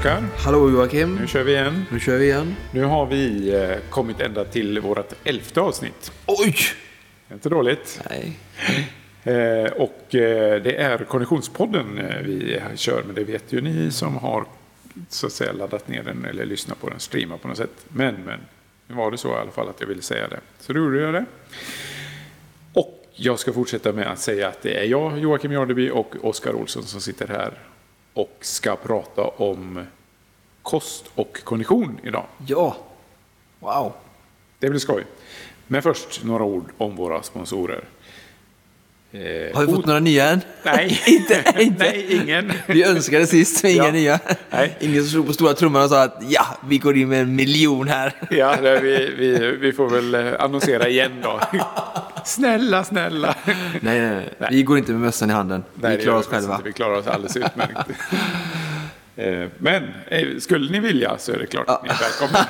Oskar. Hallå Joakim. Nu kör vi igen. Nu kör vi igen. Nu har vi eh, kommit ända till vårt elfte avsnitt. Oj! Inte dåligt. Nej. Eh, och eh, det är Konditionspodden vi kör, men det vet ju ni som har så att säga laddat ner den eller lyssnat på den, streama på något sätt. Men, men, nu var det så i alla fall att jag ville säga det. Så då gjorde jag det. Och jag ska fortsätta med att säga att det är jag, Joakim Jardeby och Oskar Olsson som sitter här och ska prata om kost och kondition idag. Ja. Wow. Det blir skoj. Men först några ord om våra sponsorer. Eh, Har vi fått några nya än? Nej, inte, inte. Nej, ingen. Vi önskade sist, men inga Ja. nya. Nej. Ingen som slog på stora trumman och sa att ja, vi går in med en miljon här. Ja, vi, vi, vi får väl eh, annonsera igen då. Snälla, snälla. Nej, nej, nej. Vi går inte med mössan i handen. Nej, vi klarar oss själva. Inte. Vi klarar oss alldeles utmärkt. Eh, Men eh, skulle ni vilja så är det klart att ni är välkomna.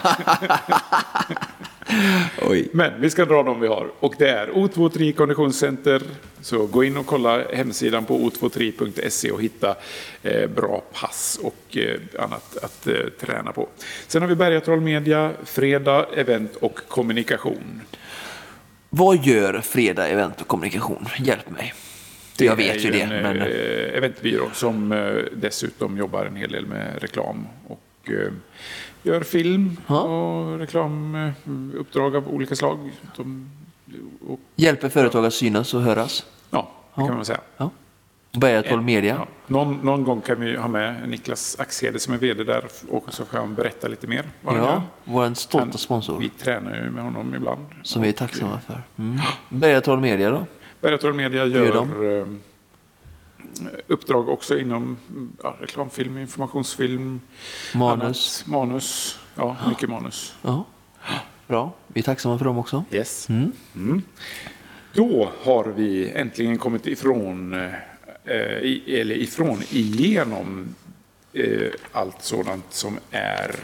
Men vi ska dra dem vi har. Och det är O23 Konditionscenter. Så gå in och kolla hemsidan på o23.se och hitta eh, bra pass och annat att träna på. Sen har vi Bergatroll Media, Fredag, Event och Kommunikation. Vad gör Fredag Event och Kommunikation? Hjälp mig. Jag vet ju det, en men... eh, eventbyrå som eh, dessutom jobbar en hel del med reklam och eh, gör film Ja. och reklamuppdrag av olika slag. De, och, Hjälper företag att synas och höras. ja, det kan man säga. Ja. Bergatroll Media. Ja. Någon, någon gång kan vi ha med Niklas Axhede som är vd där och så kan han berätta lite mer vad Ja, vår stolta Han- sponsor. Vi tränar ju med honom ibland. Som vi är tacksamma för. Mm. Bergatroll Media då? Bergatroll Media gör gör eh, uppdrag också inom ja, reklamfilm, informationsfilm, Manus. annat. manus. Ja, mycket manus. Ja. Bra. Vi är tacksamma för dem också. Yes. Mm. Då har vi äntligen kommit ifrån, eh, i, eller ifrån, igenom eh, allt sådant som är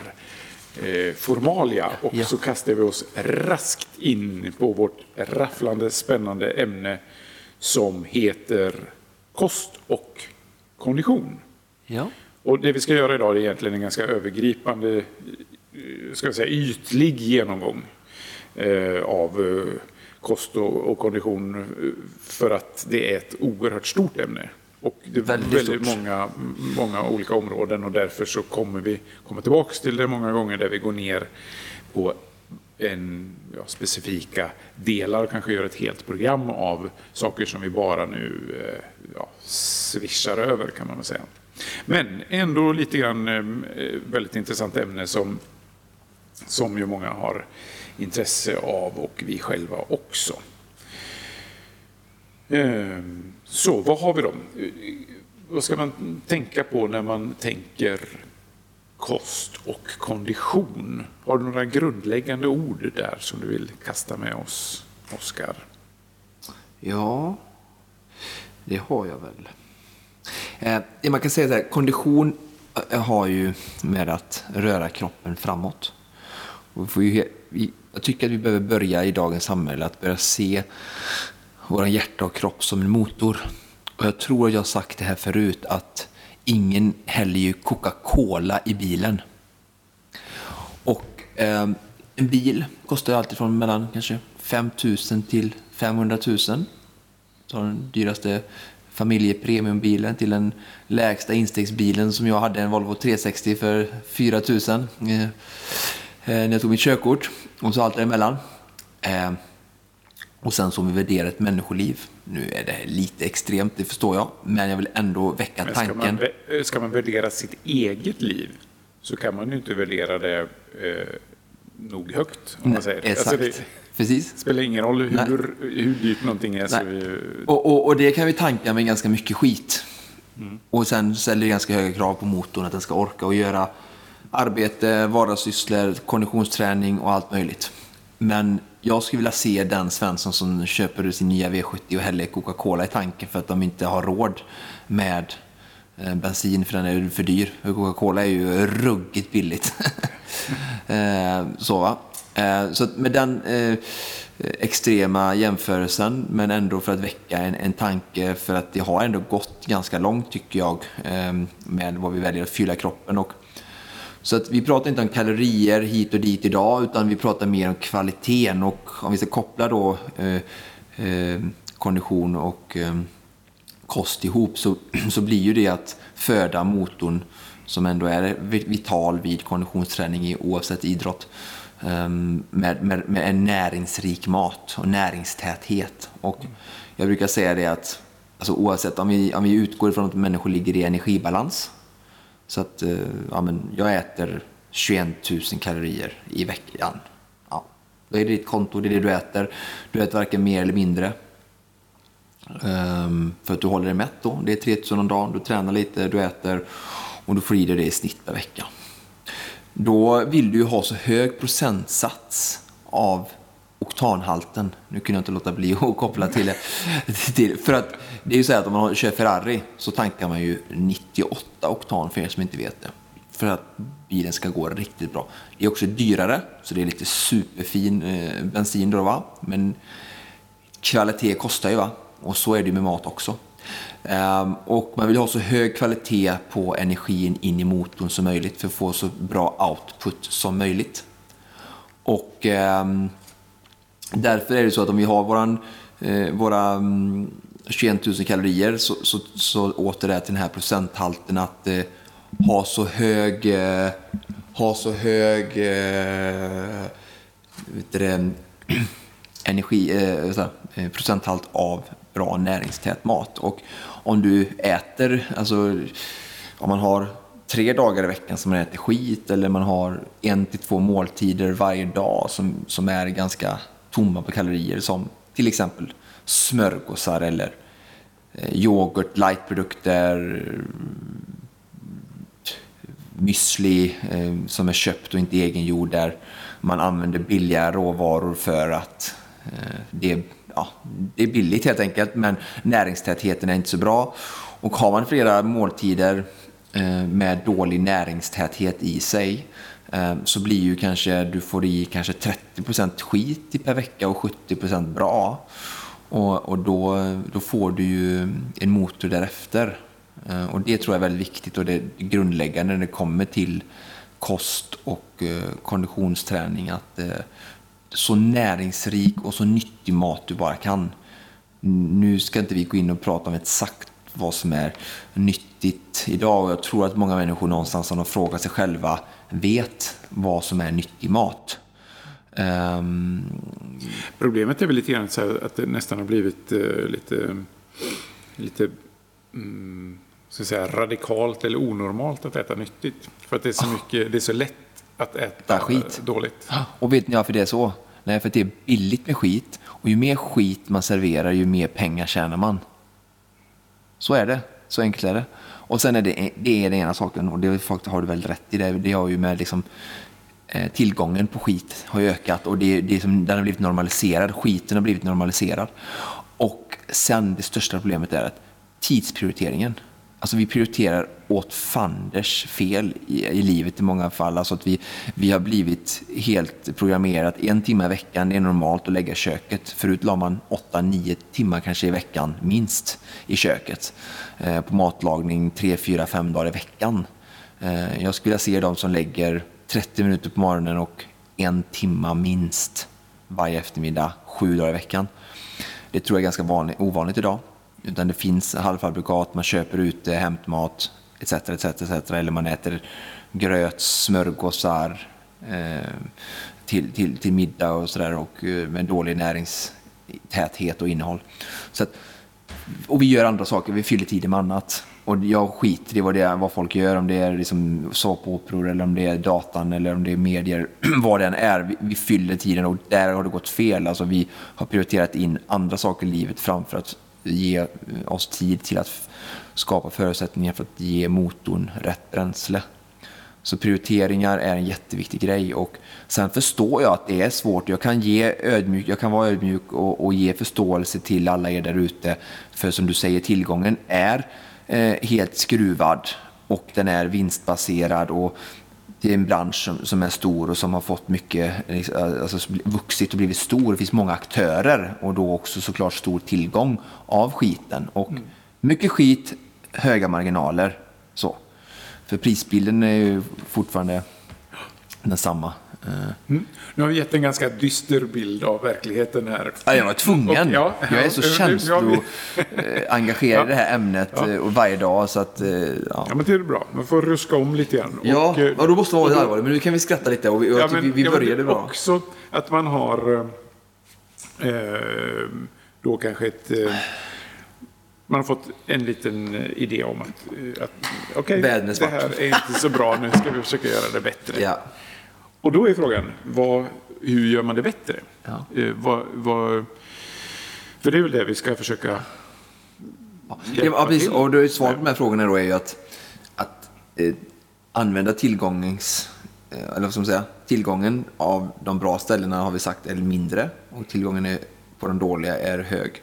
eh, formalia. Och Ja. så kastar vi oss raskt in på vårt rafflande spännande ämne som heter kost och kondition. Ja. Och det vi ska göra idag är egentligen en ganska övergripande, eh, ska jag säga, ytlig genomgång eh, av eh, kost och, och kondition för att det är ett oerhört stort ämne. Och det är Väldigt väldigt, många, många olika områden och därför så kommer vi komma tillbaka till det många gånger där vi går ner på en, ja, specifika delar och kanske gör ett helt program av saker som vi bara nu eh, ja, swishar över kan man väl säga. Men ändå lite grann eh, väldigt intressant ämne som, som ju många har intresse av och vi själva också. Eh, så vad har vi då? Vad ska man tänka på när man tänker kost och kondition? Har du några grundläggande ord där som du vill kasta med oss, Oskar? Ja, det har jag väl. Eh, man kan säga så här, kondition eh, har ju med att röra kroppen framåt. Och vi får ju, vi, jag tycker att vi behöver börja i dagens samhälle att börja se vår hjärta och kropp som en motor. Och jag tror att jag har sagt det här förut att ingen häller ju Coca-Cola i bilen. Och eh, en bil kostar ju alltid från mellan kanske 5 000 till 500 000. Så den dyraste familjepremiumbilen till den lägsta instegsbilen som jag hade, en Volvo 360 för 4 000 eh, eh, när jag tog mitt körkort. Och så allt däremellan. Eh, och sen som vi värderar ett människoliv. Nu är det lite extremt, det förstår jag. Men jag vill ändå väcka Men ska, tanken. man, vä- ska man värdera sitt eget liv så kan man ju inte värdera det eh, nog högt. Om man säger. Exakt. Alltså det Precis. spelar ingen roll hur, Nej. hur dyrt någonting är. Så, Nej. eh, Och, och, och det kan vi tanka med ganska mycket skit. Mm. Och sen ställer det ganska höga krav på motorn att den ska orka och göra arbete, vardagssysslor, konditionsträning och allt möjligt. Men jag skulle vilja se den Svensson som köper sin nya V70 och häller Coca-Cola i tanken för att de inte har råd med eh, bensin för den är för dyr. Coca-Cola är ju ruggigt billigt. Eh, så va. Eh, så med den extrema jämförelsen, men ändå för att väcka en, en tanke, för att det har ändå gått ganska långt tycker jag, med vad vi väljer att fylla kroppen. Och så att vi pratar inte om kalorier hit och dit idag utan vi pratar mer om kvaliteten och om vi ska koppla då eh, eh, kondition och eh, kost ihop så, så blir ju det att föda motorn som ändå är vital vid konditionsträning i oavsett idrott ehm, med, med, med en näringsrik mat och näringstäthet. Och jag brukar säga det att alltså oavsett om vi, om vi utgår ifrån att människor ligger i energibalans så att eh, ja, men jag äter 21 000 kalorier i veckan. Ja, då är det ditt konto, det är det du äter. Du äter varken mer eller mindre. Um, för att du håller dig mätt då. Det är 3000 om dagen, du tränar lite, du äter och du får i dig det i snitt per vecka. Då vill du ju ha så hög procentsats av oktanhalten. Nu kunde jag inte låta bli att koppla till det. För att det är ju så att om man kör Ferrari så tankar man ju 98 oktan för er som inte vet det. För att bilen ska gå riktigt bra. Det är också dyrare, så det är lite superfin eh, bensin då va. Men kvalitet kostar ju va. Och så är det ju med mat också. Um, och man vill ha så hög kvalitet på energin in i motorn som möjligt för att få så bra output som möjligt. Och um, därför är det så att om vi har våran, eh, våra mm, 21 000 kalorier så, så, så åter det till den här procenthalten att eh, ha så hög, eh, ha så hög eh, vet det, energi, eh, eh, procenthalt av bra näringstät mat. Och om du äter, alltså om man har tre dagar i veckan som man äter skit eller man har en till två måltider varje dag som, som är ganska tomma på kalorier som till exempel smörgåsar eller eh, yoghurt, lightprodukter, müsli eh, som är köpt och inte egengjord där man använder billiga råvaror för att eh, det ja, det är billigt helt enkelt, men näringstätheten är inte så bra. Och har man flera måltider eh, med dålig näringstäthet i sig Ehm, så blir ju kanske, du får i kanske 30% skit per vecka och 70% bra. Och, och då, då får du ju en motor därefter. Ehm, och det tror jag är väldigt viktigt och det är grundläggande när det kommer till kost och eh, konditionsträning. Att eh, så näringsrik och så nyttig mat du bara kan. Nu ska inte vi gå in och prata om exakt vad som är nyttigt idag och jag tror att många människor någonstans har frågat sig själva vet vad som är nyttig mat. Um... Problemet är väl lite grann så att det nästan har blivit uh, lite, lite um, så att säga, radikalt eller onormalt att äta nyttigt. För att det är så, ah. mycket, det är så lätt att äta skit. dåligt. Och vet ni varför det är så? Nej, för att det är billigt med skit. Och ju mer skit man serverar, ju mer pengar tjänar man. Så är det. Så enkelt är det. Och sen är det, det är den ena saken, och det har du väl rätt i. Det, det har ju med liksom, eh, tillgången på skit har ökat och det, det som, den har blivit normaliserad. Skiten har blivit normaliserad. Och sen det största problemet är att tidsprioriteringen. Alltså vi prioriterar åt fanders fel i, i, livet i många fall. Alltså att vi, vi har blivit helt programmerat. En timme i veckan är normalt att lägga i köket. Förut la man 8-9 timmar kanske i veckan minst i köket. Eh, på matlagning 3, 4, 5 dagar i veckan. Eh, jag skulle se de som lägger 30 minuter på morgonen och en timma minst varje eftermiddag, sju dagar i veckan. Det tror jag är ganska vanligt, ovanligt idag. Utan det finns halvfabrikat, man köper ute hämtmat etc. etc, etc eller man äter gröt, smörgåsar eh, till, till, till middag och sådär och eh, med dålig näringstäthet och innehåll. Så att, och vi gör andra saker, vi fyller tiden med annat. Och jag skiter i vad, det är, vad folk gör, om det är liksom såpoperor eller om det är datan eller om det är medier, vad det än är. Vi, vi, fyller tiden och där har det gått fel. Alltså vi har prioriterat in andra saker i livet framför att ge oss tid till att skapa förutsättningar för att ge motorn rätt bränsle. Så prioriteringar är en jätteviktig grej och sen förstår jag att det är svårt. Jag kan, ge ödmjuk, jag kan vara ödmjuk och, och ge förståelse till alla er där ute. För som du säger, tillgången är eh, helt skruvad och den är vinstbaserad och det är en bransch som, som, är stor och som har fått mycket, alltså vuxit och blivit stor. Det finns många aktörer och då också såklart stor tillgång av skiten. Och mm. mycket skit, höga marginaler. Så. För prisbilden är ju fortfarande densamma. Eh, Mm. Nu har vi gett en ganska dyster bild av verkligheten här. Ja, jag var tvungen. Och- ja, jag är så ja, ja, vi- känsloengagerad i det här ämnet Ja. eh, och varje dag. Så att, eh, ja. Ja, men det är bra. Man får ruska om lite grann. Ja, Och, eh, ja, då måste man vara allvarlig. Men nu kan vi skratta lite och vi, jag tycker vi, vi ja, men började bra. Också att man har eh, eh, då kanske ett... Eh, man har fått en liten eh, idé om att, eh, att okej, är det här är inte så bra, nu ska vi försöka göra det bättre. Ja. Och då är frågan, vad, hur gör man det bättre? Ja. Eh, vad, vad, för det är väl det vi ska försöka Ja, precis. till. Och då, svaret på de här frågorna då är ju att, att eh, använda tillgångens, eh, eller vad ska man säga, tillgången av de bra ställena har vi sagt är mindre och tillgången är, på de dåliga är hög.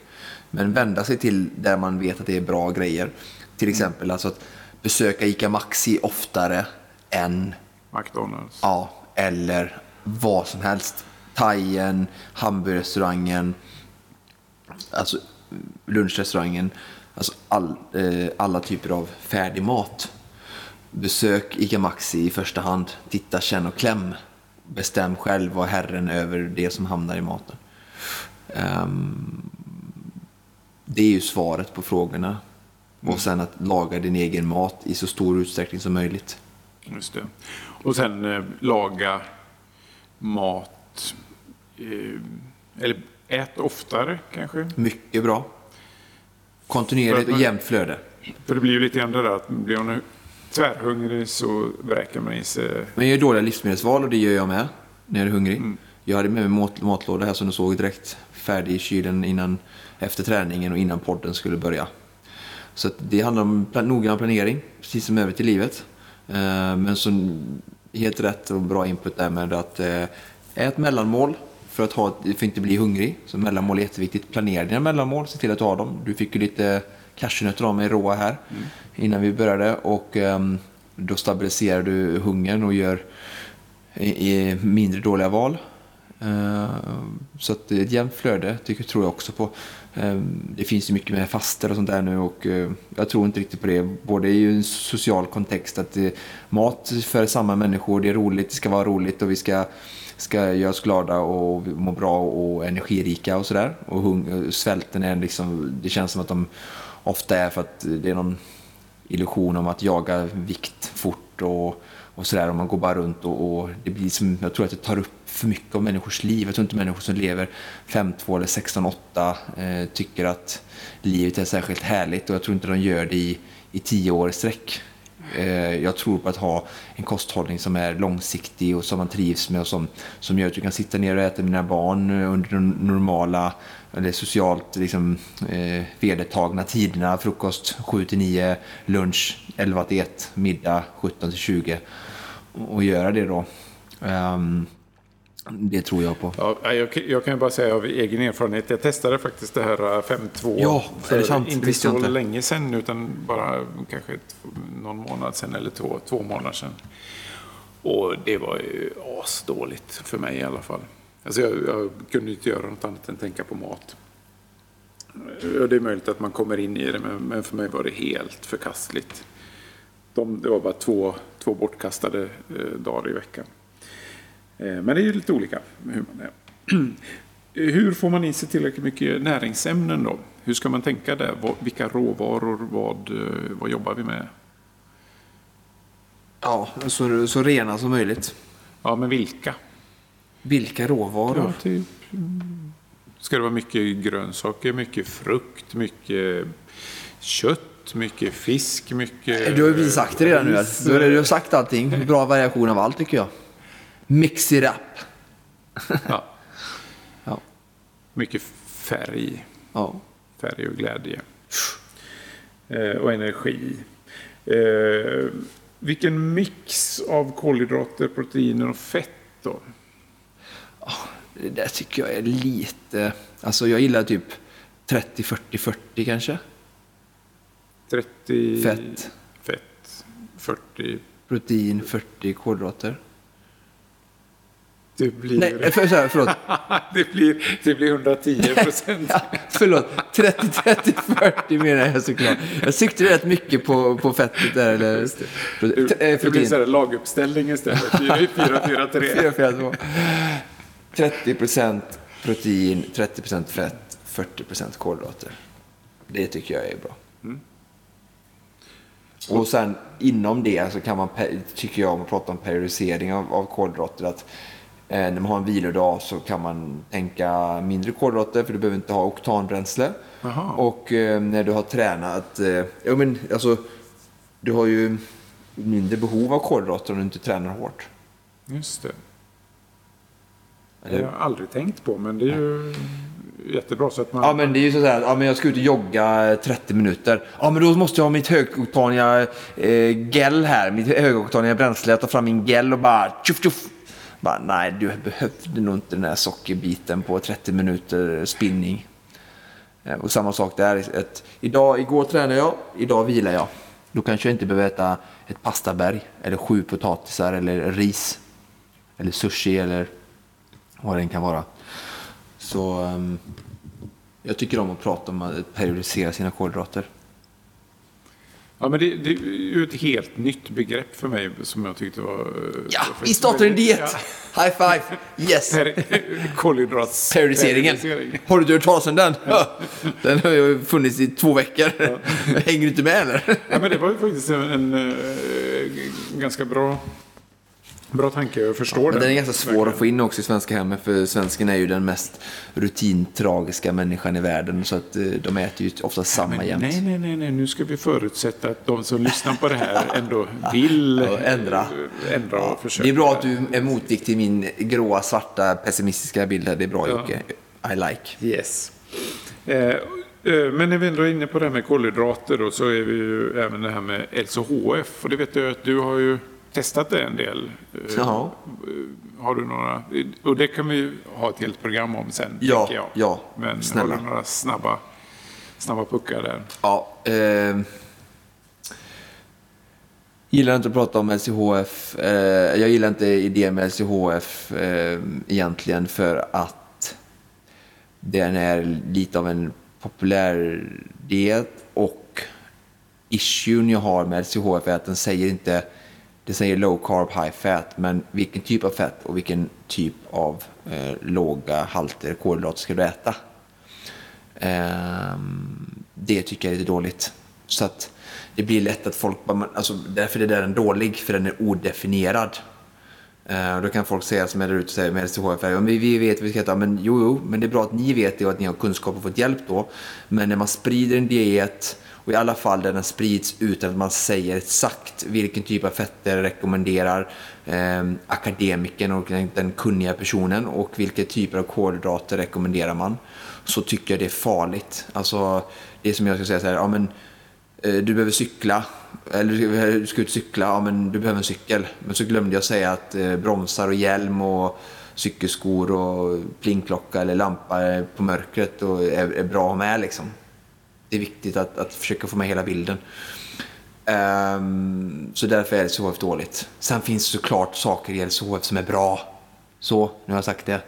Men vända sig till där man vet att det är bra grejer. Till exempel alltså att besöka ICA Maxi oftare än McDonalds. Ja, eller vad som helst. Thaien, hamburgerrestaurangen, alltså lunchrestaurangen, alltså all, eh, alla typer av färdig mat. Besök ICA Maxi i första hand. Titta, känn och kläm. Bestäm själv, var herren över det som hamnar i maten. Um, det är ju svaret på frågorna. Och sen att laga din egen mat i så stor utsträckning som möjligt. Just det. Och sen eh, laga mat. Eh, eller ät oftare kanske. Mycket bra. Kontinuerligt och jämnt flöde. För det blir ju lite grann det där att blir man tvärhungrig så vräker man i sig. Men jag gör dåliga livsmedelsval och det gör jag med när jag är hungrig. Jag hade med mig mat, matlåda här som du såg direkt färdig i kylen innan, efter träningen och innan podden skulle börja. Så det handlar om plan, noggrann planering, precis som övrigt i livet. Eh, men så helt rätt och bra input där med att eh, ät mellanmål för att ha, för att inte bli hungrig. Så mellanmål är jätteviktigt. Planera dina mellanmål, se till att du har dem. Du fick ju lite cashewnötter av mig råa här innan vi började och ehm, då stabiliserar du hungern och gör mindre dåliga val. Eh, så att det är ett jämnt flöde tycker, tror jag också på. Eh, det finns ju mycket med faster och sånt där nu och eh, jag tror inte riktigt på det. Både i en social kontext att mat för samma människor, det är roligt, det ska vara roligt och vi ska, ska göra oss glada och må bra och energirika och sådär. Och hung- svälten är liksom, det känns som att de ofta är för att det är någon illusion om att jaga vikt fort och, och sådär. Och man går bara runt och, och det blir som, jag tror att det tar upp för mycket av människors liv. Jag tror inte människor som lever 5-2 eller 16-8 eh, tycker att livet är särskilt härligt och jag tror inte de gör det i, i tio år i sträck. Eh, jag tror på att ha en kosthållning som är långsiktig och som man trivs med och som, som gör att du kan sitta ner och äta med dina barn under de normala eller socialt liksom, eh, vedertagna tiderna. Frukost 7-9, lunch 11-1, middag 17-20 Och, göra det då. Um, det tror jag på. Ja, jag, kan- jag kan ju bara säga av egen erfarenhet. Jag testade faktiskt det här eh, 5-2 Ja, är det sant? inte så inte. länge sedan utan bara kanske någon månad sedan eller två, två månader sedan. Och det var ju asdåligt för mig i alla fall. Alltså jag, jag kunde inte göra något annat än tänka på mat. Och Det är möjligt att man kommer in i det men, men för mig var det helt förkastligt. De, det var bara två, två bortkastade eh, dagar i veckan. Eh, Men det är ju lite olika hur man är. Hur får man i sig tillräckligt mycket näringsämnen då? Hur ska man tänka där? Vilka råvaror, vad, eh, vad jobbar vi med? Ja, så, så rena som möjligt. Ja, men vilka? Vilka råvaror? Ja, typ. Ska det vara mycket grönsaker, mycket frukt, mycket kött, mycket fisk, mycket... Du har ju precis sagt det redan nu. du har sagt allting. Bra variation av allt tycker jag. Mix it up. Ja, Ja. mycket färg. ja. Färg och glädje. Eh, och energi. Eh, vilken mix av kolhydrater, proteiner och fett då? Det där tycker jag är lite... Alltså jag gillar typ 30, 40, 40 kanske. 30 Fett. fett 40 Protein, 40 kolhydrater. Det blir, Nej, för, så här, förlåt. det blir, det blir 110 procent. Ja, förlåt. 30, 30, 40 menar jag såklart. Jag siktade rätt mycket på, på fettet där. Eller, Det, T- eh, det blir så här laguppställning istället. 4-4-3. 4, 4, 2. 30 procent protein, 30 procent fett, 40 procent kolhydrater. Det tycker jag är bra. Och sen inom det så kan man, tycker jag, om man pratar om periodisering av, av kolhydrater, att när man har en vilodag så kan man tänka mindre kolhydrater för du behöver inte ha oktanbränsle. Jaha. Och eh, när du har tränat, eh, ja men alltså, du har ju mindre behov av kolhydrater om du inte tränar hårt. Just det. Det har jag aldrig tänkt på, men det är ju jättebra. Så att man, Ja men det är ju så här, ja men jag ska ut och jogga 30 minuter. Ja men då måste jag ha mitt högoktaniga eh, gel här, mitt högoktaniga bränsle. Jag tar fram min gel och bara tjoff tjoff. Bara, nej, du behövde nog inte den här sockerbiten på 30 minuter spinning. Eh, och samma sak där. Ett, idag, igår tränade jag, idag vilar jag. Då kanske jag inte behöver äta ett pastaberg eller sju potatisar eller ris. Eller sushi eller vad det än kan vara. Så ehm, jag tycker om att prata om att periodisera sina kolhydrater. Ja, men det, det är ju ett helt nytt begrepp för mig som jag tyckte var... eh, Ja, var vi startar en diet! Ja. High five! Yes! Per- Kolhydrats... Periodiseringen. periodisering. Har du hört talas om den? Den har ju funnits i två veckor. Hänger du inte med eller? Ja, men det var ju faktiskt en, en eh, ganska bra, bra tanke. Jag förstår Men den. den är ganska svår att få in också i svenska hemmet för svensken är ju den mest rutintragiska människan i världen så att eh, de äter ju ofta samma Men jämt. nej, nej, nej, nej, nu ska vi förutsätta att de som lyssnar på det här ändå vill Ja, ändra. ändra och försöka. Det är bra att du är motvikt till min gråa, svarta, pessimistiska bild här. Det är bra Ja. Jocke. I like. Yes. Eh, eh, men när vi ändå är inne på det här med kolhydrater då, så är vi ju även det här med LCHF. Och det vet jag att du har ju testat det en del. Eh, Ja. Har du några, och det kan vi ju ha ett helt program om sen, Ja, jag. ja, Men snälla. har du några snabba, snabba puckar där? Ja, eh, gillar inte att prata om LCHF. Eh, jag gillar inte idén med LCHF eh, egentligen för att den är lite av en populär diet och issuen jag har med LCHF är att den säger inte det säger low carb, high fat, men vilken typ av fett och vilken typ av eh, låga halter kolhydrater ska du äta? Eh, det tycker jag är lite dåligt. Så att det blir lätt att folk bara, alltså, därför är den dålig, för den är odefinierad. Eh, och då kan folk säga som är där ute och säger med LCHF, ja, men vi vet vad vi ska äta, men jo, jo, men det är bra att ni vet det och att ni har kunskap och fått hjälp då. Men när man sprider en diet, och i alla fall där den sprids utan att man säger exakt vilken typ av fetter rekommenderar eh, akademikern och den, den kunniga personen och vilka typer av kolhydrater rekommenderar man, så tycker jag det är farligt. Alltså, det är som jag ska säga så här, ja men eh, du behöver cykla, eller du ska eh, ut och cykla, ja men du behöver en cykel. Men så glömde jag säga att eh, bromsar och hjälm och cykelskor och plingklocka eller lampa på mörkret och är, är bra att ha med liksom. Det är viktigt att, att försöka få med hela bilden. Ehm, så därför är LCHF dåligt. Sen finns det såklart saker i LCHF som är bra. Så, nu har jag sagt det.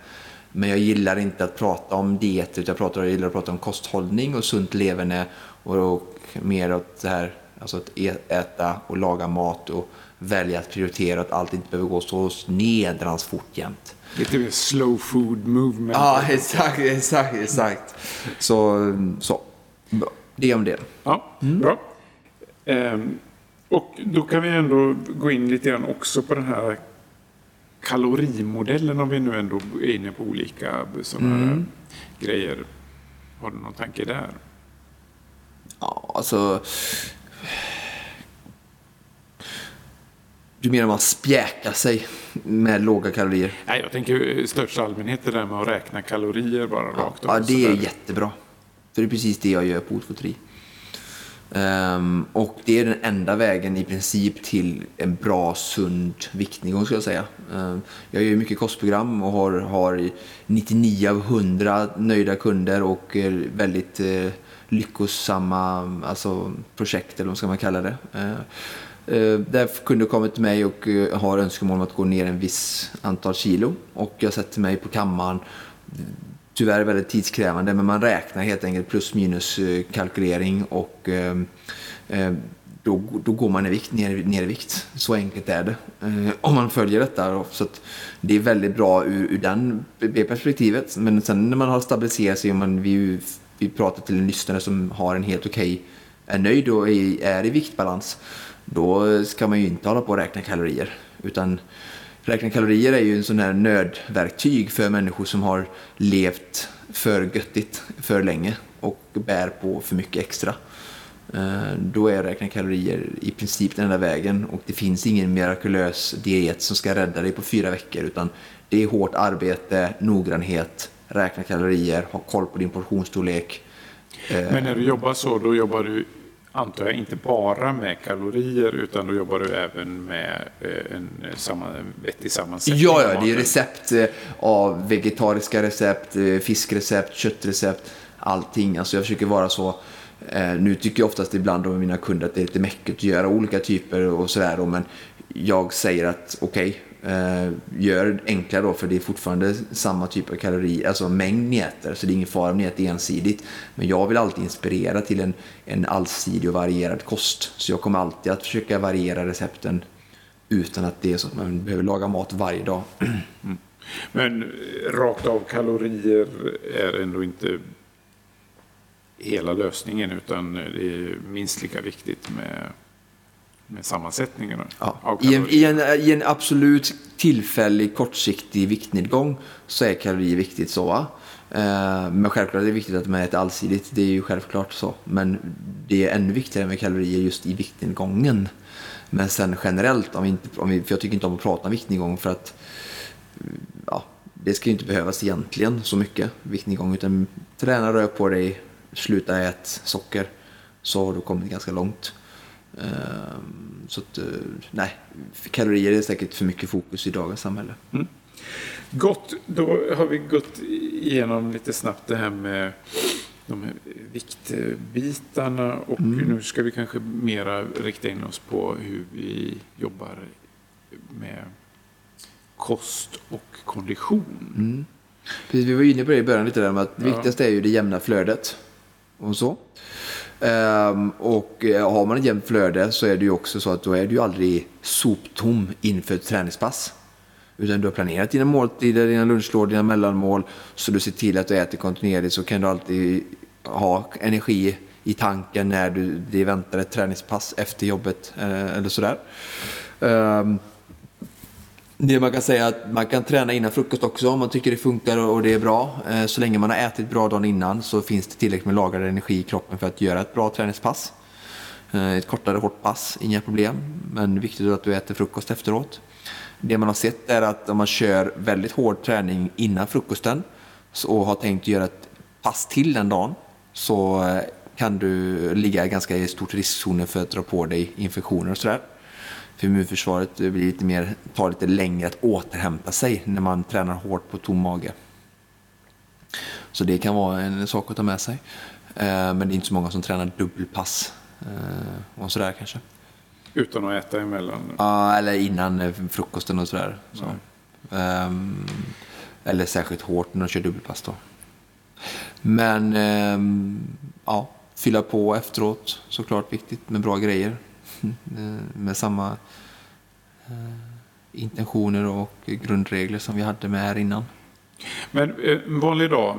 Men jag gillar inte att prata om diet, utan jag, pratar, jag gillar att prata om kosthållning och sunt leverne och, och mer åt det här, alltså att ä- äta och laga mat och välja att prioritera att allt inte behöver gå så nedrans fort jämt. Lite mer slow food movement. Ja, exakt, exakt, exakt. Så, så. Bra. Det om det. Ja, bra. Ehm, och då kan vi ändå gå in lite grann också på den här kalorimodellen om vi nu ändå är inne på olika sådana här grejer. Har du någon tanke där? Ja, alltså... Du menar man spjäkar sig med låga kalorier? Nej, jag tänker i största allmänhet det där med att räkna kalorier bara rakt av. Ja, det är jättebra. För det är precis det jag gör på Otfotri. Um, ehm, och det är den enda vägen i princip till en bra, sund viktnedgång skulle jag säga. Um, jag gör mycket kostprogram och har, har 99 av 100 nöjda kunder och eh, väldigt uh, lyckosamma alltså, projekt, eller vad ska man kalla det. Uh, Eh, där kunder kommer till mig och eh, har önskemål om att gå ner en viss antal kilo. Och jag sätter mig på kammaren. Tyvärr väldigt tidskrävande, men man räknar helt enkelt plus minus eh, kalkylering och ehm, eh, då, då går man i vikt, ner, ner i vikt. Så enkelt är det. Eh, om man följer detta. Så det är väldigt bra ur, ur den, det perspektivet. Men sen när man har stabiliserat sig man, vi, vi pratar till en lyssnare som har en helt okej, okay, är nöjd och är, är i viktbalans då ska man ju inte hålla på och räkna kalorier. Utan räkna kalorier är ju en sån här nödverktyg för människor som har levt för göttigt för länge och bär på för mycket extra. Eh, då är räkna kalorier i princip den enda vägen och det finns ingen mirakulös diet som ska rädda dig på fyra veckor utan det är hårt arbete, noggrannhet, räkna kalorier, ha koll på din portionsstorlek. Men när du jobbar så, då jobbar du antar jag, inte bara med kalorier utan då jobbar du även med eh, en, samman, vettig sammansättning? Ja, ja, det är recept eh, av vegetariska recept, eh, fiskrecept, köttrecept, allting. Alltså jag försöker vara så nu tycker jag oftast ibland om mina kunder att det är lite mäckigt att göra olika typer och sådär. Men jag säger att okej, okay, eh, Eh, gör enklare då för det är fortfarande samma typ av kalori, alltså mängd ni äter, så det är ingen fara om ni äter ensidigt. Men jag vill alltid inspirera till en, en allsidig och varierad kost. Så jag kommer alltid att försöka variera recepten utan att det är så att man behöver laga mat varje dag. Mm. Men eh, rakt av kalorier är ändå inte hela lösningen utan eh, det är minst lika viktigt med med sammansättningen ja. I, en, i, en, I en absolut tillfällig kortsiktig viktnedgång så är kalorier viktigt så. Va? Eh, men självklart är det viktigt att man äter allsidigt, det är ju självklart så. Men det är ännu viktigare med kalorier just i viktnedgången. Men sen generellt, om vi inte, om vi, för jag tycker inte om att prata om viktnedgång för att ja, det ska ju inte behövas egentligen så mycket viktnedgång utan träna, rör på dig, sluta äta socker så har du kommit ganska långt. Ehm, så att, eh, nej, kalorier är säkert för mycket fokus i dagens samhälle. Mm. Gott, då har vi gått igenom lite snabbt det här med de här viktbitarna och mm. nu ska vi kanske mera rikta in oss på hur vi jobbar med kost och kondition. Mm. Precis, vi var inne på det i början lite där med att det ja. viktigaste är ju det jämna flödet. Och så. Um, och eh, har man ett jämnt flöde så är det ju också så att då är du ju aldrig soptom inför ett träningspass. Utan du har planerat dina måltider, dina lunchlådor, dina mellanmål. Så du ser till att du äter kontinuerligt så kan du alltid ha energi i tanken när du, det väntar ett träningspass efter jobbet eh, eller sådär. Um, det man kan säga är att man kan träna innan frukost också om man tycker det funkar och det är bra. Eh, så länge man har ätit bra dagen innan så finns det tillräckligt med lagrad energi i kroppen för att göra ett bra träningspass. Eh, ett kortare hårt pass, inga problem. Men viktigt att du äter frukost efteråt. Det man har sett är att om man kör väldigt hård träning innan frukosten och har tänkt göra ett pass till den dagen så eh, kan du ligga ganska i stort riskzonen för att dra på dig infektioner och sådär för immunförsvaret blir lite mer, tar lite längre att återhämta sig när man tränar hårt på tom mage. Så det kan vara en sak att ta med sig. Eh, men det är inte så många som tränar dubbelpass eh, och sådär kanske. Utan att äta emellan? Ja, eller innan eh, frukosten och sådär. Så. Um, eller särskilt hårt när de kör dubbelpass då. Men um, ja, fylla på efteråt såklart viktigt med bra grejer. Eh, med samma eh, intentioner och grundregler som vi hade med här innan. Men eh, en vanlig dag,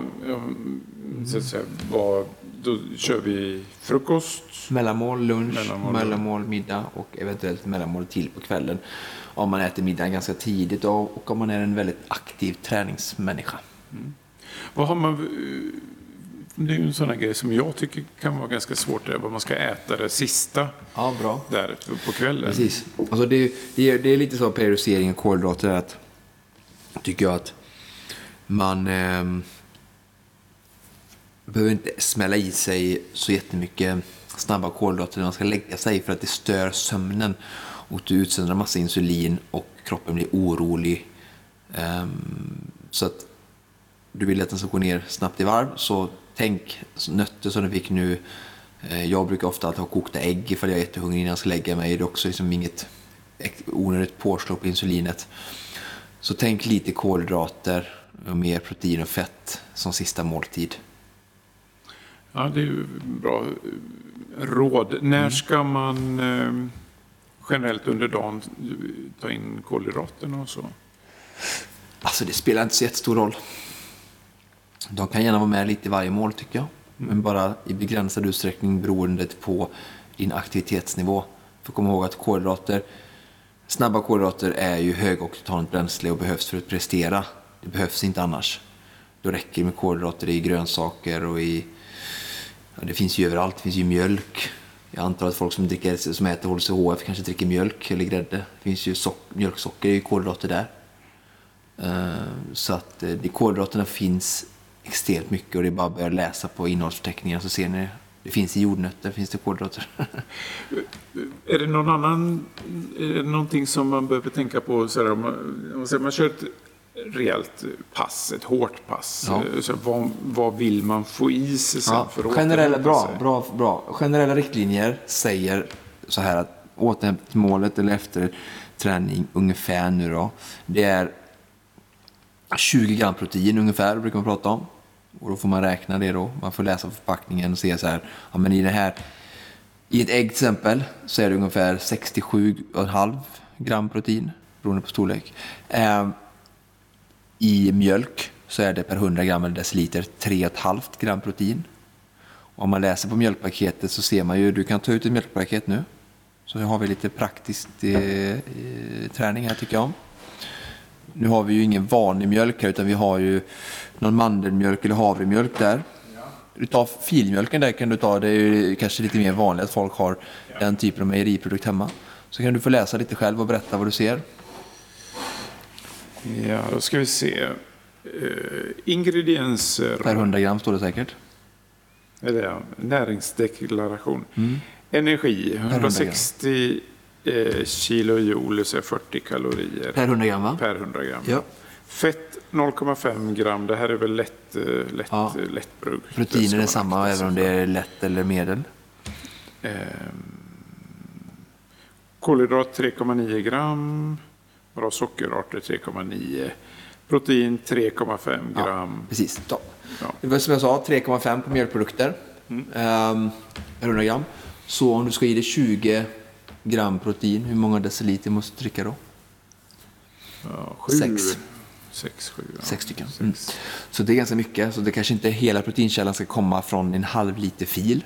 så att säga, vad, då kör vi frukost? Mellanmål, lunch, mellanmål, mellanmål, middag och eventuellt mellanmål till på kvällen. Om man äter middag ganska tidigt och om man är en väldigt aktiv träningsmänniska. Mm. Vad har man det är ju en sån här grej som jag tycker kan vara ganska svårt, det vad man ska äta det sista ja, bra. där på kvällen. Precis. Alltså det, det, är, det är lite så periodisering och kolhydrater att tycker jag att man eh, behöver inte smälla i sig så jättemycket snabba kolhydrater när man ska lägga sig för att det stör sömnen och du utsöndrar massa insulin och kroppen blir orolig. Um, så att du vill att den ska gå ner snabbt i varv så tänk nötter som du fick nu Eh, Jag brukar ofta ha kokta ägg ifall jag är jättehungrig innan jag ska lägga mig. Det är också liksom inget onödigt påslå på insulinet. Så tänk lite kolhydrater och mer protein och fett som sista måltid. Ja, det är ju bra råd. När ska man eh, generellt under dagen ta in kolhydraterna och så? Alltså det spelar inte så jättestor roll. De kan gärna vara med lite i varje mål tycker jag. Men bara i begränsad utsträckning beroende på din aktivitetsnivå. För kom ihåg att kolhydrater, snabba kolhydrater är ju högoktant bränsle och behövs för att prestera. Det behövs inte annars. Då räcker det med kolhydrater i grönsaker och i... Ja, det finns ju överallt. Det finns ju mjölk. Jag antar att folk som, dricker, som äter HCHF kanske dricker mjölk eller grädde. Det finns ju sock, mjölksocker, det är ju kolhydrater där. Eh, Så att eh, kolhydraterna finns extremt mycket och det är bara att börja läsa på innehållsförteckningar så ser ni. Det finns i jordnötter, finns det kolhydrater. Är det någon annan, är det någonting som man behöver tänka på? Så här, om, man, om man, säger, man kör ett rejält pass, ett hårt pass. Ja. Så vad, vad vill man få i sig sen Ja, för att generella, bra, bra, bra. Generella riktlinjer säger så här att återhämtningsmålet eller efter träning ungefär nu då, det är 20 gram protein ungefär brukar man prata om. Och då får man räkna det då. Man får läsa förpackningen och se så här, ja men i det här, i ett ägg till exempel så är det ungefär 67,5 gram protein beroende på storlek. Eh, I mjölk så är det per 100 gram eller deciliter 3,5 gram protein. Och om man läser på mjölkpaketet så ser man ju, du kan ta ut ett mjölkpaket nu. Så nu har vi lite praktisk eh, eh, träning här tycker jag. Nu har vi ju ingen vanlig mjölk här utan vi har ju någon mandelmjölk eller havremjölk där. Du tar filmjölken där kan du ta, det är ju kanske lite mer vanligt att folk har den typen av mejeriprodukt hemma. Så kan du få läsa lite själv och berätta vad du ser. Ja, då ska vi se. Eh, ingredienser. Per 100 gram står det säkert. Eller ja, näringsdeklaration. Energi, 100 gram. 160 eh, kilojoule, så är 40 kalorier Per 100 gram va? per 100 gram. Ja. Fett 0,5 gram, det här är väl lätt, eh, lätt, Ja. eh, lättbrugg. Det Proteiner är samma även om det är lätt eller medel. Ehm, kolhydrat 3,9 gram, bra sockerarter 3,9, protein 3,5 gram. Precis. Ja. Ja. Det var som jag sa, 3,5 på mjölkprodukter. Ehm, per 100 gram. Så om du ska i dig 20 gram protein, hur många deciliter måste du dricka då? Ja, sju, Sex. Sex, sju. Ja. Sex stycken. Mm. Så det är ganska mycket. Så det kanske inte hela proteinkällan ska komma från en halv liter fil.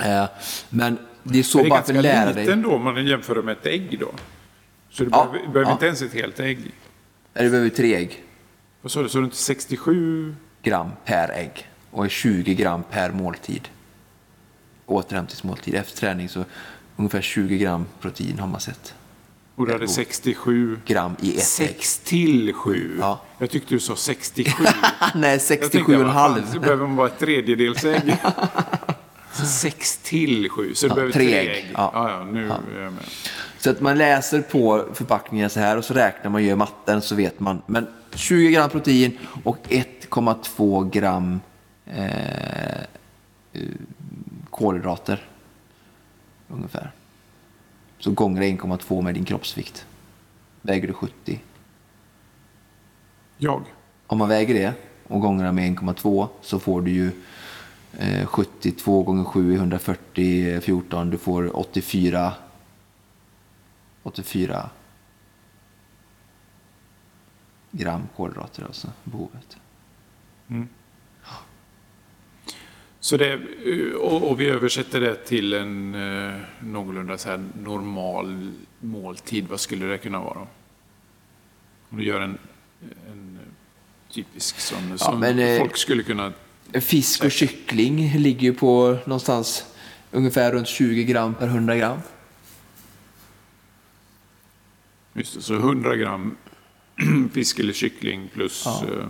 Eh, men det är så det är bara för ganska att lära liten dig. då om man jämför med ett ägg då. Så du Ja, behöver, behöver ja. inte ens ett helt ägg. Nej, Du behöver tre ägg Vad sa du, så du inte 67? gram per ägg och är 20 gram per måltid. Återhämtningsmåltid. Efter träning så ungefär 20 gram protein har man sett. Och du hade 67 Gram i ett ägg. 6 till 7. Ja. Jag tyckte du sa 67. Nej, Jag tänkte, 67,5. vad fan, Så behöver man bara ett tredjedelsägg. Så 6 till 7, så du Ja, behöver tre ägg. ägg. Ja. Ja. Ja, nu. Så att man läser på förpackningen så här och så räknar man, gör matten så vet man. Men 20 gram protein och 1,2 gram eh, eh, kolhydrater. Ungefär. Så gånger 1,2 med din kroppsvikt. Väger du 70? Jag? Om man väger det och gånger med 1,2 så får du ju eh, 72 gånger 7 är 140, 14. Du får 84 84 gram kolhydrater alltså, behovet. Så det, och, och vi översätter det till en eh, någorlunda så här normal måltid. Vad skulle det kunna vara? Om du gör en, en typisk sån som men, eh, folk skulle kunna... Fisk och kyckling ligger ju på någonstans ungefär runt 20 gram per 100 gram. Just det, så 100 gram fisk eller kyckling plus Ja. eh,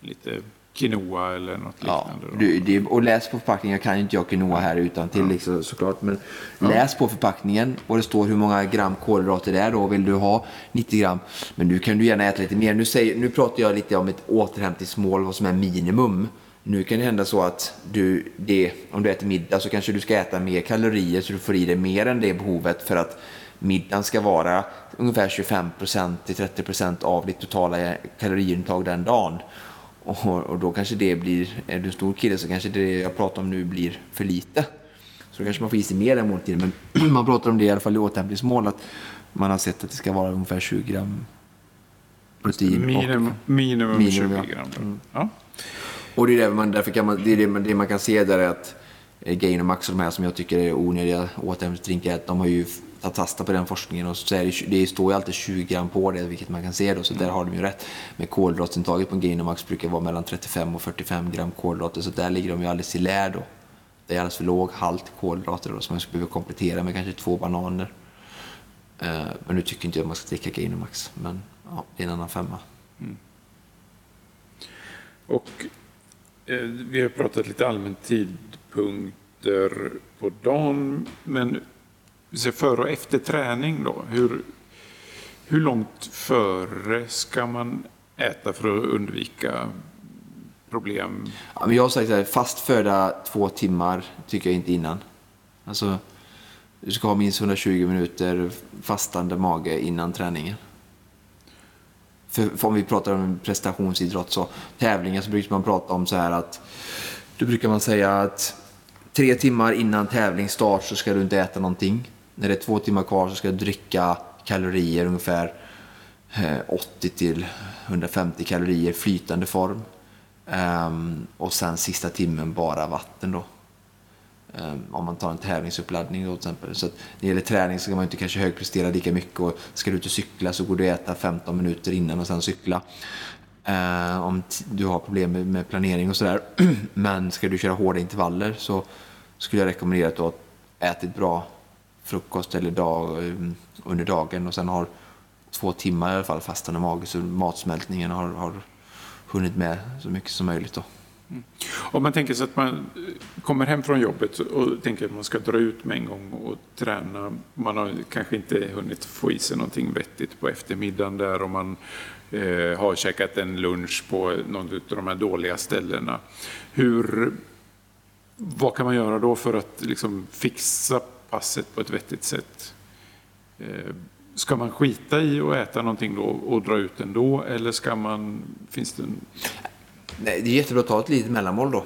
lite quinoa eller något Ja, liknande. då. du, det, och läs på förpackningen, jag kan ju inte jag quinoa här utan till liksom, såklart. Men läs på förpackningen och det står hur många gram kolhydrater det är då. Vill du ha 90 gram, men nu kan du gärna äta lite mer. Nu, säger, nu pratar jag lite om ett återhämtningsmål, vad som är minimum. Nu kan det hända så att du, det, om du äter middag så kanske du ska äta mer kalorier så du får i dig mer än det behovet för att middagen ska vara ungefär 25-30% av ditt totala kaloriintag den dagen. Och, och, då kanske det blir, är du en stor kille så kanske det jag pratar om nu blir för lite. Så då kanske man får i sig mer den måltiden. Men man pratar om det i alla fall i återhämtningsmål att man har sett att det ska vara ungefär 20 gram protein. Minimum, och, minimum, minimum 20 gram. Mm. Ja. Och det är, det man, därför kan man, det, är det, det man kan se där är att eh, Gain och Max och de här som jag tycker är onödiga återhämtningsdrinkar, de har ju tagit fasta på den forskningen och så är det, det står ju alltid 20 gram på det, vilket man kan se då, så där har de ju rätt. Men kolhydratsintaget på en och Max brukar vara mellan 35 och 45 gram kolhydrater, så där ligger de ju alldeles i lä då. Det är alldeles för låg halt kolhydrater då, som man skulle behöva komplettera med kanske två bananer. Eh, men nu tycker inte jag att man ska dricka Gainomax, Max, men ja, det är en annan femma. Mm. Och eh, vi har pratat lite allmänt tidpunkter på dagen, men före och efter träning då? Hur, hur långt före ska man äta för att undvika problem? Ja, jag har sagt att fast föda två timmar tycker jag inte innan. Alltså, du ska ha minst 120 minuter fastande mage innan träningen. För, för om vi pratar om prestationsidrott så tävlingar så brukar man prata om så här att då brukar man säga att tre timmar innan tävlingsstart så ska du inte äta någonting. När det är två timmar kvar så ska jag dricka kalorier ungefär eh, 80 till 150 kalorier flytande form. Um, och sen sista timmen bara vatten då. Um, om man tar en tävlingsuppladdning då till exempel. Så att när det gäller träning så ska man inte kanske högprestera lika mycket och ska du ut och cykla så går du att äta 15 minuter innan och sen cykla. Uh, om du har problem med, med planering och sådär. Men ska du köra hårda intervaller så skulle jag rekommendera att du har ätit bra frukost eller dag, eh, under dagen och sen har två timmar i alla fall fastande mage så matsmältningen har, har hunnit med så mycket som möjligt. Då. Mm. Om man tänker sig att man eh, kommer hem från jobbet och tänker att man ska dra ut med en gång och träna. Man har kanske inte hunnit få i sig någonting vettigt på eftermiddagen där och man eh, har käkat en lunch på något av de här dåliga ställena. Hur, vad kan man göra då för att liksom fixa passet på ett vettigt sätt? Eh, Ska man skita i att äta någonting då och dra ut ändå eller ska man, finns det en... Nej, det är jättebra att ta ett litet mellanmål då.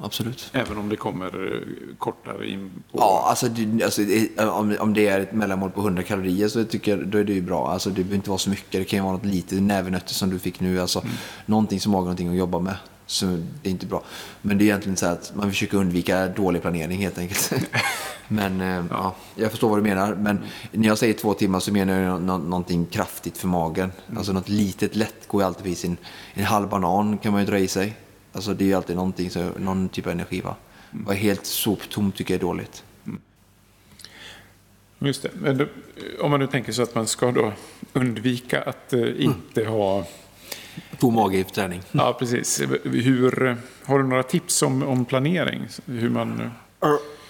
Absolut. Även om det kommer eh, kortare in på... Ja, alltså, alltså om, om det är ett mellanmål på 100 kalorier så tycker jag, då är det ju bra. Alltså, det behöver inte vara så mycket. Det kan ju vara något litet, nävenötter som du fick nu. Alltså, mm. Någonting som har någonting att jobba med. Så det är inte bra. Men det är egentligen så att man försöker undvika dålig planering helt enkelt. Men eh, ja. jag förstår vad du menar. Men när jag säger två timmar så menar jag nå någonting kraftigt för magen. Mm. Alltså något litet lätt går ju alltid i sin... En halv banan kan man ju dra i sig. Alltså det är ju alltid någonting, så, någon typ av energi. Va? Mm. Vara helt soptom tycker jag är dåligt. Mm. Just det. Men om man nu tänker sig att man ska då undvika att eh, inte mm. ha Tom mage i träning. Ja, precis. Hur, har du några tips om, om planering? Hur man...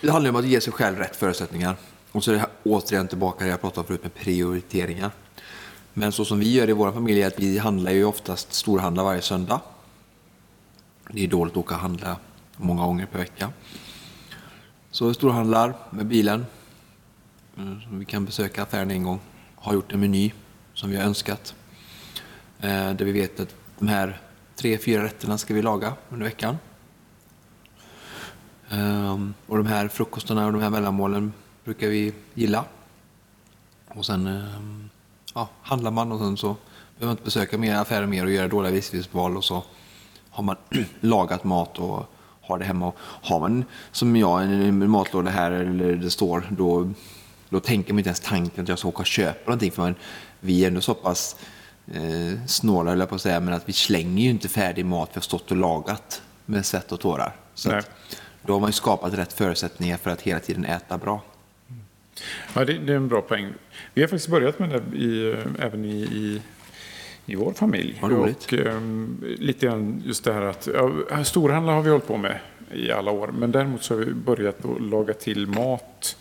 Det handlar om att ge sig själv rätt förutsättningar. Och så är det här återigen tillbaka det jag pratade om förut med prioriteringar. Men så som vi gör i vår familj är att vi handlar ju oftast storhandlar varje söndag. Det är dåligt att åka och handla många gånger per vecka. Så storhandlar med bilen. Vi kan besöka affären en gång. Har gjort en meny som vi har önskat. Eh, där vi vet att de här tre, fyra rätterna ska vi laga under veckan. Ehm, och de här frukostarna och de här mellanmålen brukar vi gilla. Och sen ehm, ja, handlar man och sen så behöver man inte besöka mer affärer mer och göra dåliga livsval och så har man lagat mat och har det hemma. Och har man som jag en matlåda här eller det står då, då tänker man inte ens tanken att jag ska åka och köpa någonting för man, vi är ändå så pass eh, snåla, eller på att säga, men att vi slänger ju inte färdig mat vi har stått och lagat med svett och tårar. Så att, då har man ju skapat rätt förutsättningar för att hela tiden äta bra. Ja, det, det är en bra poäng. Vi har faktiskt börjat med det i, även i, i, i vår familj. Och, um, lite grann just det här att ja, storhandla har vi hållit på med i alla år. Men däremot så har vi börjat att laga till mat.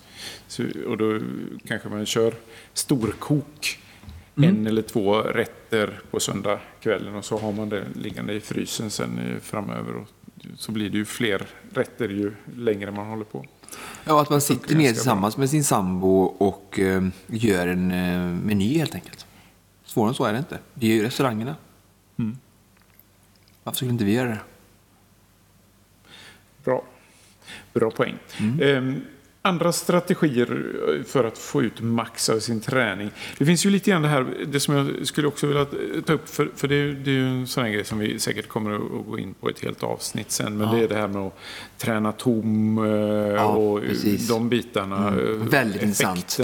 Så, och då kanske man kör storkok en eller två rätter på söndag kvällen och så har man det liggande i frysen sen framöver. Och så blir det ju fler rätter ju längre man håller på. Ja, att man sitter ner bra. tillsammans med sin sambo och eh, gör en eh, meny helt enkelt. Svårare än så är det inte. Det är ju restaurangerna. Mm. Varför skulle inte vi göra det? Bra, Bra poäng. Ehm, andra strategier för att få ut max av sin träning. Det finns ju lite grann det här, det som jag skulle också vilja ta upp, för, för det, är, det är ju en sån här grej som vi säkert kommer att gå in på ett helt avsnitt sen, men Ja. det är det här med att träna tom eh, och precis. de bitarna. eh, Väldigt intressant.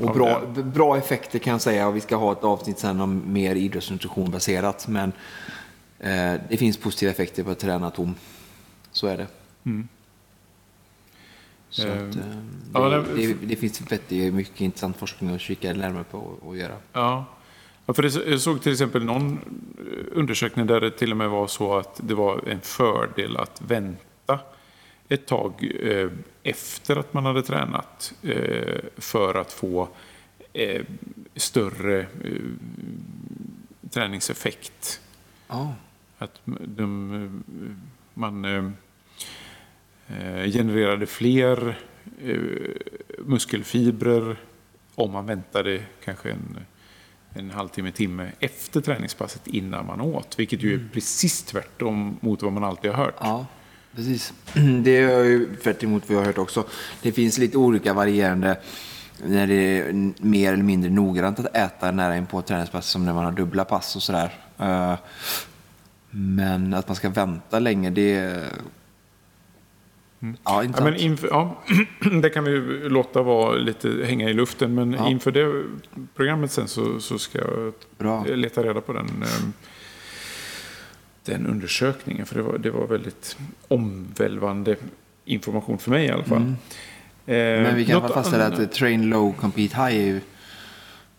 Och bra, bra effekter kan jag säga och vi ska ha ett avsnitt sen om mer idrottsnutrition baserat. Men eh, det finns positiva effekter på att träna tom. Så är det. Så Eh, att, eh, ja, det, det- det, finns väldigt mycket intressant forskning att kika närmare på och, och göra. Ja. ja, för det, jag såg till exempel någon eh, undersökning där det till och med var så att det var en fördel att vänta ett tag eh, efter att man hade tränat eh, för att få eh, större träningseffekt. Ja, Att de, man genererade fler eh, muskelfibrer om man väntade kanske en, en halvtimme, timme efter träningspasset innan man åt. Vilket ju är precis tvärtom mot vad man alltid har hört. ja precis. Det är ju tvärt emot vad jag har hört också. Det finns lite olika varierande när det är mer eller mindre noggrant att äta nära in på ett träningspass som när man har dubbla pass och sådär. Eh, Men att man ska vänta länge, det är... Ja, Ja, men inför, ja, det kan vi låta vara lite hänga i luften, men Ja. inför det programmet sen så, så ska jag Bra. leta reda på den, eh, den undersökningen. För det var, det var väldigt omvälvande information för mig i alla fall. Mm. Eh, Men vi kan något fastställa att train low, compete high är ju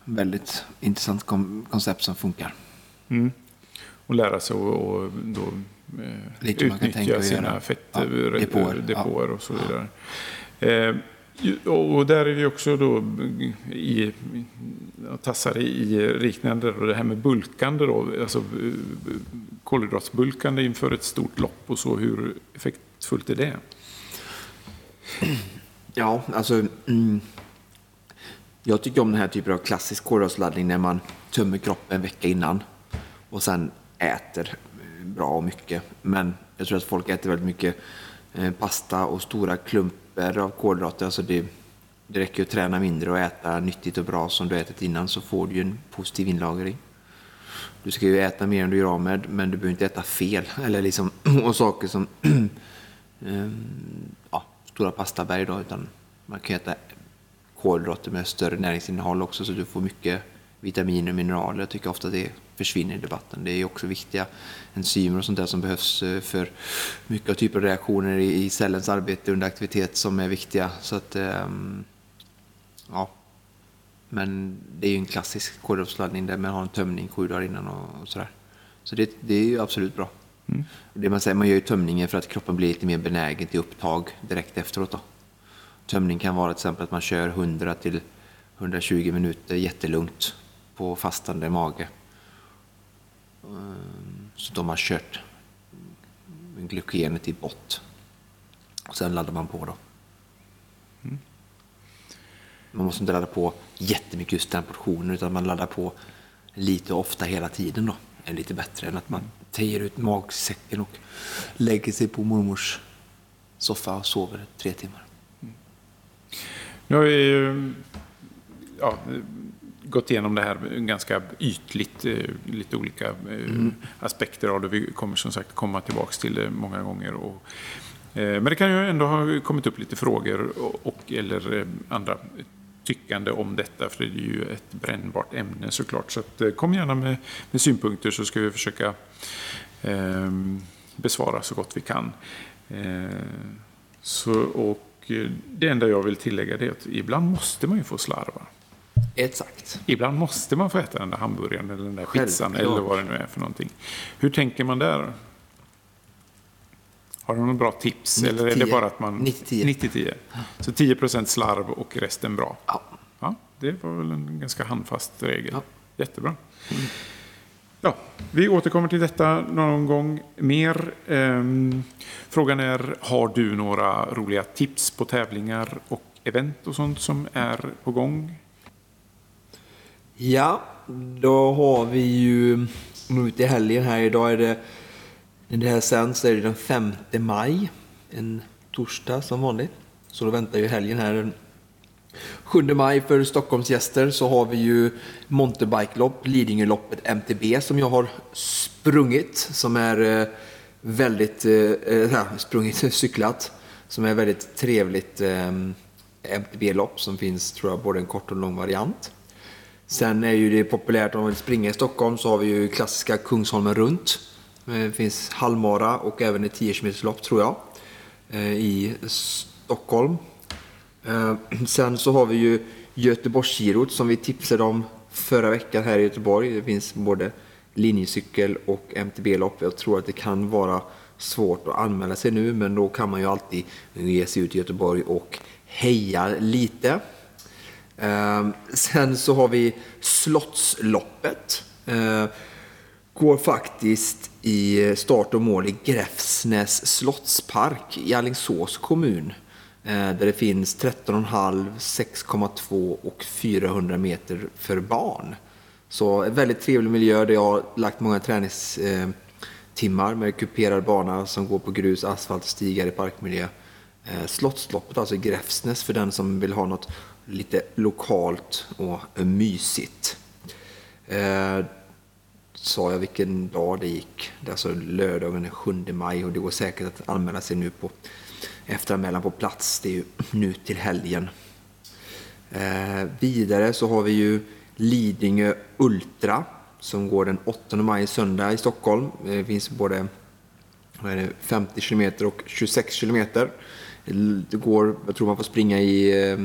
väldigt intressant koncept som funkar. Mm. Och lära sig och, och då, Lite kan tänka utnyttja sina fettdepåer Ja, depåer, och så vidare. Eh, och där är vi också då i, tassar i riknande och det här med bulkande då, alltså eh, kolhydratsbulkande inför ett stort lopp och så, hur effektfullt är det? Ja, alltså... Mm, jag tycker om den här typen av klassisk kolhydratsladdning när man tömmer kroppen en vecka innan och sen äter. eh, bra och mycket. Men jag tror att folk äter väldigt mycket eh, pasta och stora klumpar av kolhydrater. Alltså det, det räcker att träna mindre och äta nyttigt och bra som du ätit innan så får du ju en positiv inlagring. Du ska ju äta mer än du gör av med, men du behöver inte äta fel. Eller liksom, och saker som ehm, ja, stora pastaberg då, utan man kan äta kolhydrater med större näringsinnehåll också så du får mycket vitaminer och mineraler. Jag tycker ofta det försvinner i debatten. Det är också viktiga enzymer och sånt där som behövs eh, för mycket av typer av reaktioner i, cellens arbete under aktivitet som är viktiga. Så att, ehm, ja, men det är ju en klassisk kolhydratsladdning där man har en tömning sju dagar innan och, sådär. Så det, det är ju absolut bra. Det man, säger, man gör ju tömningen för att kroppen blir lite mer benägen till upptag direkt efteråt. Då. Tömning kan vara till exempel att man kör 100 till 120 minuter jättelugnt på fastande mage. Ehm, Så de har kört glykogenet i bott. Och sen laddar man på då. Man måste inte ladda på jättemycket just den portionen utan man laddar på lite ofta hela tiden då. Är lite bättre än att man tejer ut magsäcken och lägger sig på mormors soffa och sover tre timmar. Nu har vi ju, ja, gått igenom det här ganska ytligt, eh, lite olika eh, aspekter av det. Vi kommer som sagt komma tillbaka till det många gånger. Och, eh, men det kan ju ändå ha kommit upp lite frågor och, eller andra tyckande om detta, för det är ju ett brännbart ämne såklart. Så att, kom gärna med, med synpunkter så ska vi försöka eh, besvara så gott vi kan. Eh, så, och det enda jag vill tillägga är att ibland måste man ju få slarva. Exakt. Ibland måste man få äta den där hamburgaren eller den där pizzan Självklart. eller vad det nu är för någonting. Hur tänker man där? Har du några bra tips? 90-10. Eller är det bara att man... 90-10. 90-10. Så 10 slarv och resten bra? Ja. Ja, det var väl en ganska handfast regel. Ja. jättebra. Ja, vi återkommer till detta någon gång mer. Ehm, frågan är, har du några roliga tips på tävlingar och event och sånt som är på gång? Ja, då har vi ju nu till helgen här. Idag är det, när det här sänds är det den 5 maj. En torsdag som vanligt. Så då väntar ju helgen här den 7 maj för Stockholmsgäster så har vi ju mountainbikelopp, Lidingöloppet MTB som jag har sprungit. Som är eh, väldigt, äh, sprungit, cyklat. Som är väldigt trevligt äh, MTB-lopp som finns tror jag både en kort och en lång variant. Sen är ju det populärt om man vill springa i Stockholm så har vi ju klassiska Kungsholmen runt. Eh, det finns halvmara och även ett 10 km lopp tror jag eh, i Stockholm. Eh, sen så har vi ju Göteborgsgirot som vi tipsade om förra veckan här i Göteborg. Det finns både linjecykel och MTB-lopp. Jag tror att det kan vara svårt att anmäla sig nu, men då kan man ju alltid ge sig ut i Göteborg och heja lite. Ehm, sen så har vi Slottsloppet. Ehm, går faktiskt i start och mål i Gräfsnäs slottspark i Alingsås kommun. Eh, där det finns 13,5, 6,2 och 400 meter för barn. Så en väldigt trevlig miljö där jag har lagt många träningstimmar med kuperad bana som går på grus, asfalt och stigar i parkmiljö. Eh, slottsloppet, alltså i Gräfsnäs för den som vill ha något lite lokalt och mysigt. Eh, sa jag vilken dag det gick. Det är alltså lördagen den 7 maj och det går säkert att anmäla sig nu på efteranmälan på plats. Det är ju nu till helgen. Eh, vidare så har vi ju Lidingö Ultra som går den 8 maj söndag i Stockholm. Eh, det finns både 50 km och 26 km. Det går, jag tror man får springa i eh,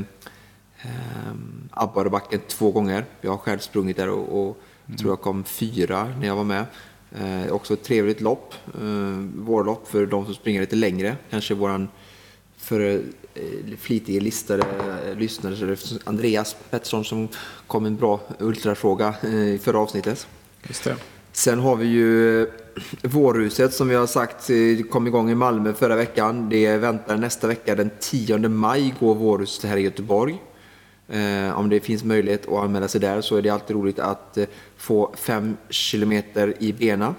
Abborrebacken två gånger. Jag har själv sprungit där och, och mm. tror jag kom fyra när jag var med. Eh, också ett trevligt lopp, eh, vårlopp för de som springer lite längre. Kanske våran för eh, flitiga listade eh, lyssnare, Andreas Pettersson som kom en bra ultrafråga eh, i förra avsnittet. Just det. Sen har vi ju Vårhuset som vi har sagt kom igång i Malmö förra veckan. Det väntar nästa vecka den 10 maj går Vårhuset här i Göteborg. Om det finns möjlighet att anmäla sig där så är det alltid roligt att få fem kilometer i bena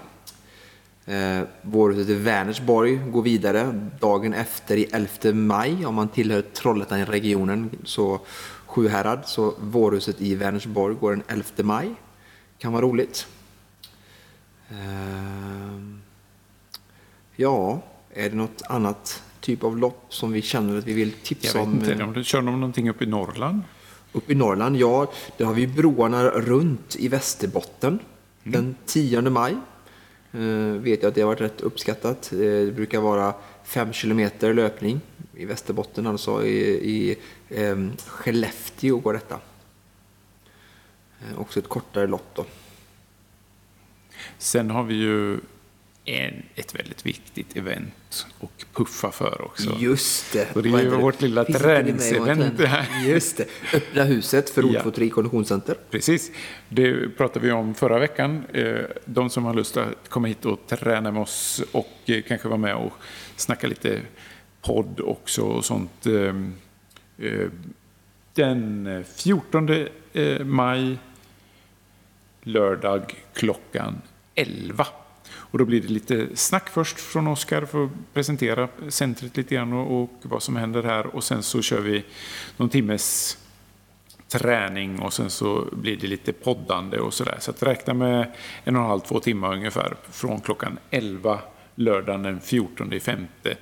Eh, Vårhuset i Vänersborg går vidare dagen efter i 11 maj om man tillhör Trollhättan-regionen, så Sjuhärad. Så Vårhuset i Vänersborg går den 11 maj. Kan vara roligt. Eh, ja, är det något annat typ av lopp som vi känner att vi vill tipsa om? Jag vet inte, om du kör de någonting uppe i Norrland? Uppe i Norrland, ja. Där har vi broarna runt i Västerbotten mm. den 10 maj. Eh, vet jag att det har varit rätt uppskattat. Eh, det brukar vara 5 kilometer löpning i Västerbotten, alltså i, i eh, Skellefteå går detta. Eh, också ett kortare lopp då. Sen har vi ju en, ett väldigt viktigt event och puffa för också. Just det. Och det är ju vårt lilla träningsevent. Just det. Öppna huset för Rotfotri ja. konditionscenter. Precis. Det pratade vi om förra veckan. Eh, de som har lust att komma hit och träna med oss och eh, kanske vara med och snacka lite podd också och sånt. Eh, den 14 maj, lördag klockan 11. Och då blir det lite snack först från Oskar för att presentera centret lite grann och, och, vad som händer här. Och sen så kör vi någon timmes träning och sen så blir det lite poddande och sådär. Så att räkna med en och en halv, två timmar ungefär från klockan 11 lördagen den 14 femte.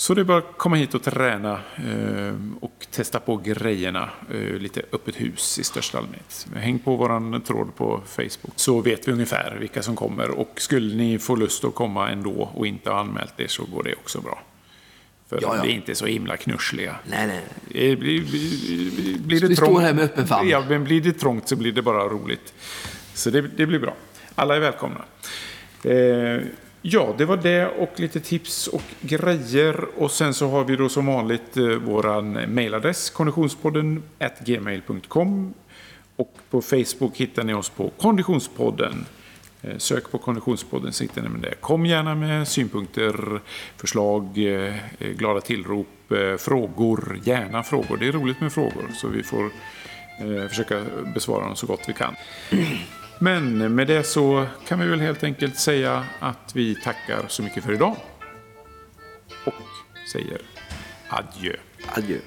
Så det är bara att komma hit och träna eh, och testa på grejerna. Eh, lite öppet hus i största allmänhet. Häng på vår tråd på Facebook så vet vi ungefär vilka som kommer. Och skulle ni få lust att komma ändå och inte ha anmält er så går det också bra. För ja, ja. vi är inte så himla knussliga. Nej, nej. Blir, blir, blir det vi står här med öppen famn. Ja, men blir det trångt så blir det bara roligt. Så det, det blir bra. Alla är välkomna. Eh, Ja, det var det och lite tips och grejer. Och sen så har vi då som vanligt eh, våran mailadress konditionspodden gmail.com Och på Facebook hittar ni oss på Konditionspodden. Eh, Sök på Konditionspodden så hittar ni med det. Kom gärna med synpunkter, förslag, eh, eh, glada tillrop, eh, frågor. Gärna frågor. Det är roligt med frågor så vi får eh, försöka besvara dem så gott vi kan. Men med det så kan vi väl helt enkelt säga att vi tackar så mycket för idag. Och säger adjö. Adjö.